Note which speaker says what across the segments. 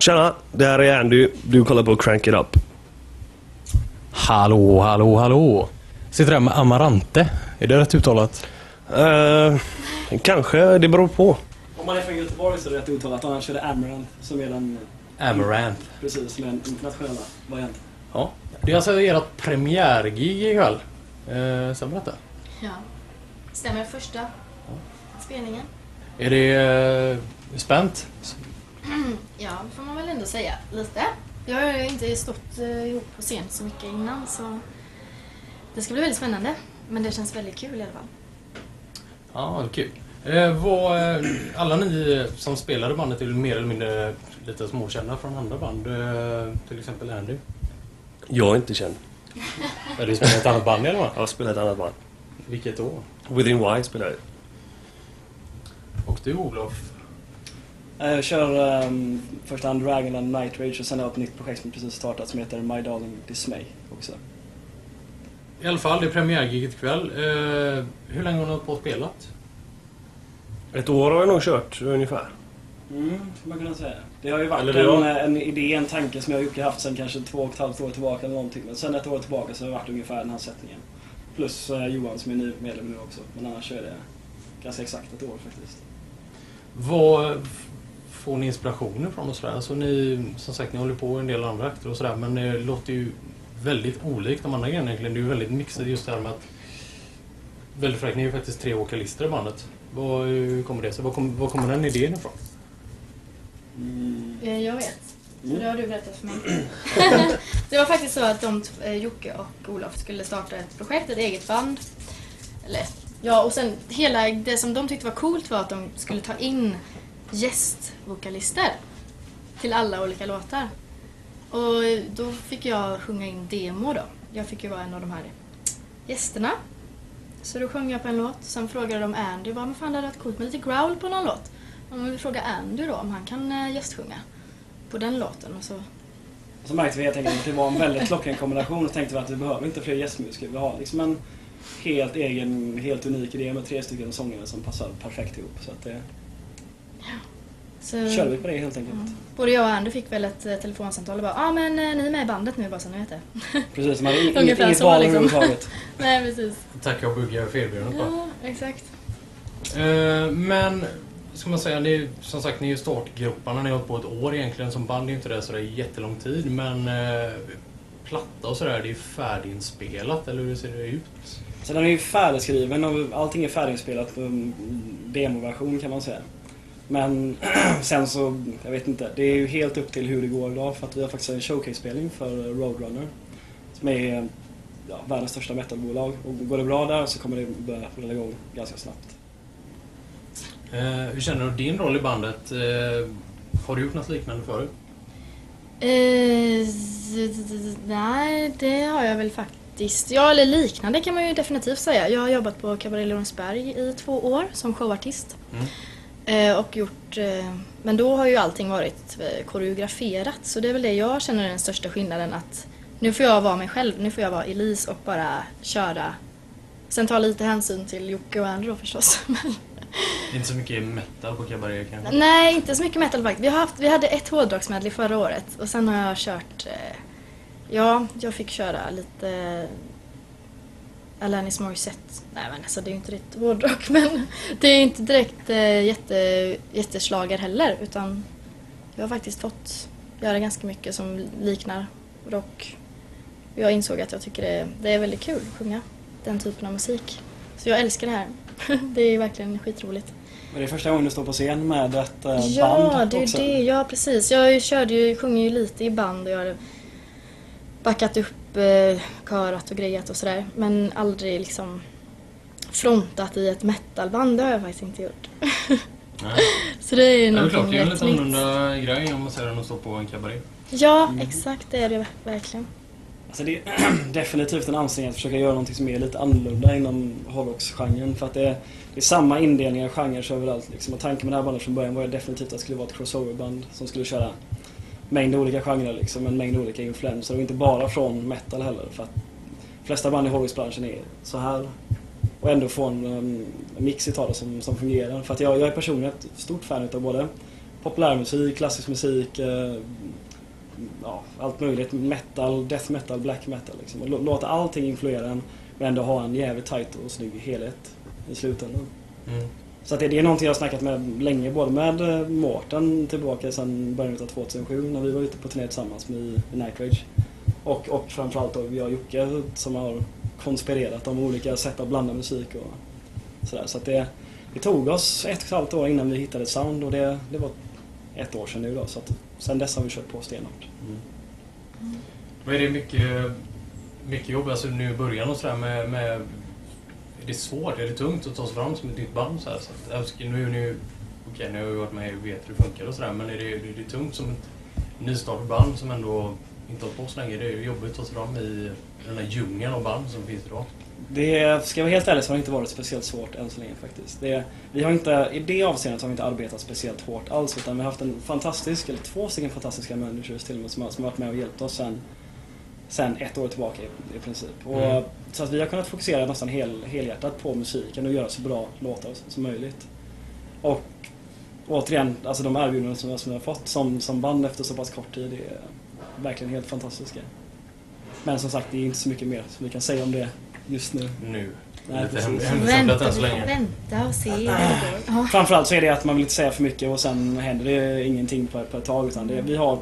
Speaker 1: Tjena, det här är Andy. Du kollar på Crank It Up.
Speaker 2: Hallå, hallå, hallå. Sitter här med Amarante. Är det rätt uttalat?
Speaker 1: Uh, kanske, det beror på.
Speaker 3: Om man är från Göteborg så är det rätt uttalat, annars är det Amaranth som är den,
Speaker 2: Amaranth.
Speaker 3: precis, som är den internationella varianten.
Speaker 2: Ja. Det är alltså ert premiärgig ikväll. Eh, stämmer detta?
Speaker 4: Ja. Stämmer första spelningen?
Speaker 2: Är det eh, spänt?
Speaker 4: Ja, det får man väl ändå säga. Lite. Jag har inte stått eh, ihop på scen så mycket innan så det ska bli väldigt spännande. Men det känns väldigt kul i alla fall.
Speaker 2: Ja, kul. Eh, vad, eh, alla ni som spelar i bandet är mer eller mindre lite småkända från andra band. Eh, till exempel Andy.
Speaker 1: Jag är inte känd.
Speaker 2: Ja, du spelar i ett annat band i alla fall.
Speaker 1: Jag spelar ett annat band.
Speaker 2: Vilket då?
Speaker 1: Within Y spelar jag.
Speaker 2: Och du Olof?
Speaker 3: Eh, Jag kör um, första Undragon och Night Rage och sen har jag ett nytt projekt som precis startat som heter My Darling Dismay också.
Speaker 2: I alla fall, det är premiärgiget ikväll. Eh, hur länge har ni hållit på och spelat?
Speaker 1: Ett år har jag nog kört ungefär.
Speaker 3: Mm, får man kunna säga. Det har ju varit en,
Speaker 1: var-
Speaker 3: en idé, en tanke som jag och haft sen kanske två och ett halvt år tillbaka eller någonting. Men sen ett år tillbaka så har det varit ungefär den här sättningen. Plus eh, Johan som är ny medlem nu också. Men annars är det ganska exakt ett år faktiskt.
Speaker 2: Vad får ni inspirationer från och sådär? Alltså ni, som sagt, ni håller på en del andra akter och sådär men det låter ju väldigt olikt de andra grejerna egentligen. Det är ju väldigt mixat just det här med att Väldigt fräckt, ni är ju faktiskt tre vokalister i bandet. Vad, hur kommer det sig? Var kom, var kommer den idén ifrån?
Speaker 3: Mm.
Speaker 4: Eh, Jag vet. För
Speaker 3: Mm.
Speaker 4: det har du berättat för mig. det var faktiskt så att de, eh, Jocke och Olof skulle starta ett projekt, ett eget band. Eller, ja, och sen hela det som de tyckte var coolt var att de skulle ta in gästvokalister till alla olika låtar. Och då fick jag sjunga in demo då. Jag fick ju vara en av de här gästerna. Så då sjöng jag på en låt. Sen frågade de Andy, vad men fan det hade varit coolt med lite growl på någon låt. Och vi frågade Andy då om han kan eh, gästsjunga på den låten. Och så,
Speaker 3: Så märkte vi helt enkelt att det var en väldigt klockren kombination och tänkte vi att vi behöver inte fler gästmusiker. Vi har liksom en helt egen, helt unik idé med tre stycken sångare som passar perfekt ihop. Så att det
Speaker 4: så
Speaker 3: körde vi på det helt enkelt.
Speaker 4: Mm. Både jag och Andy fick väl ett eh, telefonsamtal och bara ja ah, men eh, ni är med i bandet nu bara så ni vet det.
Speaker 3: Precis, man hade inget, val
Speaker 4: liksom.
Speaker 3: överhuvudtaget.
Speaker 4: Nej precis.
Speaker 2: Tacka och bugga felbenet bara.
Speaker 4: Ja, exakt.
Speaker 2: Eh, men, ska man säga, ni, som sagt, ni är ju startgroparna. Ni har hållit på ett år egentligen. Som band är ju inte det sådär jättelång tid. Men eh, platta och sådär, det är ju färdiginspelat. Eller hur ser det ut?
Speaker 3: Så den är ju färdigskriven och allting är färdiginspelat på demoversion kan man säga. Men sen så, jag vet inte, det är ju helt upp till hur det går idag för att vi har faktiskt en showcase-spelning för Roadrunner. Som är ja, världens största metalbolag och går det bra där så kommer det börja rulla igång ganska snabbt.
Speaker 2: Eh, hur känner du din roll i bandet? Eh, har du gjort något liknande förut?
Speaker 4: Eh, nej, det har jag väl faktiskt. Ja, eller liknande kan man ju definitivt säga. Jag har jobbat på Cabaret Lorensberg i två år som showartist.
Speaker 2: Mm.
Speaker 4: Eh, och gjort, eh, men då har ju allting varit eh, koreograferat så det är väl det jag känner är den största skillnaden att nu får jag vara mig själv, nu får jag vara Elise och bara köra. Sen ta lite hänsyn till Jocke och Andy då förstås.
Speaker 2: Inte så mycket metal på kabaré kanske?
Speaker 4: nej, inte så mycket metal faktiskt. Vi, har haft, vi hade ett hårdrocksmedley förra året och sen har jag kört, ja, jag fick köra lite Alanis Morissette. Nej men alltså det är ju inte riktigt hårdrock men det är inte direkt eh, jätte, jätteslager heller utan jag har faktiskt fått göra ganska mycket som liknar rock. Jag insåg att jag tycker det, det är väldigt kul att sjunga den typen av musik. Så jag älskar det här. det är verkligen skitroligt.
Speaker 3: Men det är första gången du står på scen med ett eh,
Speaker 4: Ja,
Speaker 3: band
Speaker 4: det är
Speaker 3: också.
Speaker 4: det. Ja, precis. Jag körde ju, sjunger ju lite i band och jag har backat upp eh, körat och grejat och sådär. Men aldrig liksom frontat i ett metalband. Det har jag faktiskt inte gjort.
Speaker 2: Nej.
Speaker 4: Så det är
Speaker 2: Det är väl
Speaker 4: någonting
Speaker 2: klart, det är en lite annorlunda grej om man säger än att stå på en kabaré.
Speaker 4: Ja,
Speaker 3: Mm.
Speaker 4: exakt det är det verkligen.
Speaker 3: Alltså det är definitivt en ansträngning att försöka göra något som är lite annorlunda inom hårdrocksgenren. För att det är, det är samma indelningar och genrer överallt. Liksom. Och tanken med det här bandet från början var ju definitivt att det skulle vara ett crossoverband som skulle köra mängd olika genrer, liksom, en mängd olika influenser. Och inte bara från metal heller. För att de flesta band i hårdrocksbranschen är så här. Och ändå få en um, mix utav det som, som fungerar. För att jag, jag är personligen ett stort fan utav både populärmusik, klassisk musik, eh, ja, allt möjligt. Metal, death metal, black metal liksom. Och låta allting influera en men ändå ha en jävligt tight och snygg helhet i slutändan.
Speaker 2: Mm.
Speaker 3: Så att det, det är någonting jag har snackat med länge, både med eh, Mårten tillbaka sedan början av 2007 när vi var ute på turné tillsammans med i Night Rage. Och, och framförallt då jag och Jocke som har konspirerat om olika sätt att blanda musik och sådär. Så att det, det tog oss ett och ett halvt år innan vi hittade ett sound och det, det var ett år sedan nu då. Så att sen dess har vi kört på stenhårt. Mm.
Speaker 2: Men är det mycket, mycket jobb alltså nu i början och sådär med, med... Är det svårt? Är det tungt att ta sig fram som ett nytt band så här? Så att, nu, nu, okej, nu har jag varit med och vet hur det funkar och sådär men är det, är det tungt som ett nystartat band som ändå inte har på så länge? Det är det jobbigt att ta sig fram i den här djungeln av band som finns idag.
Speaker 3: Det, ska jag vara helt ärlig så har det inte varit speciellt svårt än så länge faktiskt. Det, vi har inte, I det avseendet har vi inte arbetat speciellt hårt alls utan vi har haft en fantastisk, eller två stycken fantastiska managers till och med som har, som har varit med och hjälpt oss sen, sen ett år tillbaka i, i princip. Och,
Speaker 2: Mm.
Speaker 3: Så att vi har kunnat fokusera nästan hel, helhjärtat på musiken och göra så bra låtar som möjligt. Och återigen, alltså de erbjudanden som, som vi har fått som, som band efter så pass kort tid är verkligen helt fantastiska. Men som sagt, det är inte så mycket mer som vi kan säga om det just nu.
Speaker 2: Nu.
Speaker 3: Nej,
Speaker 2: än så länge.
Speaker 4: vänta och se hur.
Speaker 3: Framförallt så är det att man vill inte säga för mycket och sen händer det ingenting på, på ett tag. Utan det, vi har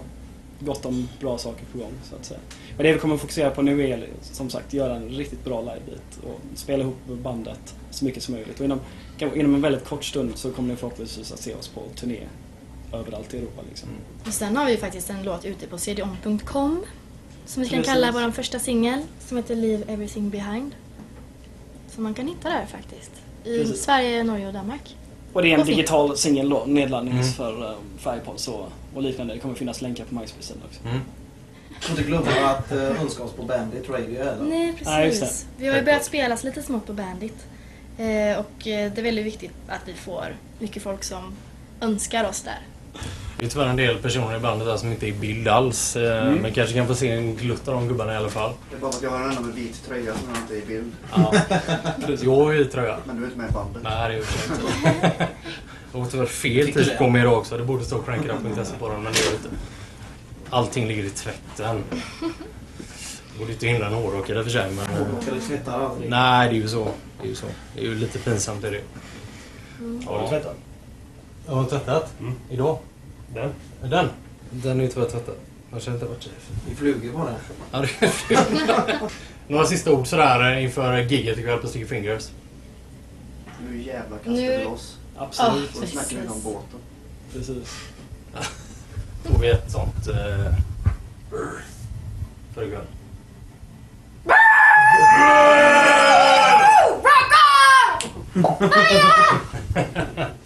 Speaker 3: gott om bra saker på gång så att säga. Men det vi kommer fokusera på nu är som sagt göra en riktigt bra livebit och spela ihop bandet så mycket som möjligt. Och inom, inom en väldigt kort stund så kommer ni förhoppningsvis att se oss på turné överallt i Europa. Liksom.
Speaker 4: Och sen har vi faktiskt en låt ute på cdon.com som vi kan
Speaker 3: Precis.
Speaker 4: kalla vår första singel som heter Leave Everything Behind. Som man kan hitta där faktiskt. I
Speaker 3: Precis.
Speaker 4: Sverige, Norge och Danmark.
Speaker 3: Och det är en digital singel då, nedladdnings
Speaker 2: Mm.
Speaker 3: för, um, för iPods och, och liknande. Det kommer finnas länkar på MySpace också.
Speaker 2: Mm.
Speaker 5: Får inte glömma att uh, önska oss på Bandit Radio heller.
Speaker 4: Nej, precis. Vi har ju börjat spelas lite smått på Bandit. Eh, och eh, det är väldigt viktigt att vi får mycket folk som önskar oss där.
Speaker 2: Det är tyvärr en del personer i bandet där som inte är i bild alls. eh,
Speaker 3: Mm.
Speaker 2: Men kanske kan få se en glutt av de gubbarna i alla fall.
Speaker 6: Det är bara för att jag har en enda med vit tröja som jag inte är i bild.
Speaker 2: Ja. Jag är i tröja.
Speaker 6: Men du är inte med i bandet.
Speaker 2: Nej, det är ju inte. Jag har tyvärr fel t-shirt på mig idag också. Det borde stå crankitup.se på den, men det gör det inte. Allting ligger i tvätten. Det borde inte hindra en hårdrockare i och för sig, men... eh,
Speaker 5: Ska du tvätta allting?
Speaker 2: Nej, det är ju så. Det är ju så. Det är ju lite pinsamt är det.
Speaker 1: Har du tvättat?
Speaker 2: Jag har tvättat.
Speaker 1: Mm.
Speaker 2: Idag.
Speaker 1: Den?
Speaker 2: Den? Den är ju tyvärr tvättad. Jag känner inte vart
Speaker 5: I flugor bara.
Speaker 2: Ja, det är Några sista ord sådär eh, inför giget ikväll på Sticky Fingers.
Speaker 6: Nu jävlar kastar
Speaker 4: Nu-
Speaker 6: vi loss.
Speaker 3: Absolut.
Speaker 6: Och då snackar vi om båten.
Speaker 3: Precis.
Speaker 2: Får vi ett sånt... Eh, för ikväll.
Speaker 4: Rock on!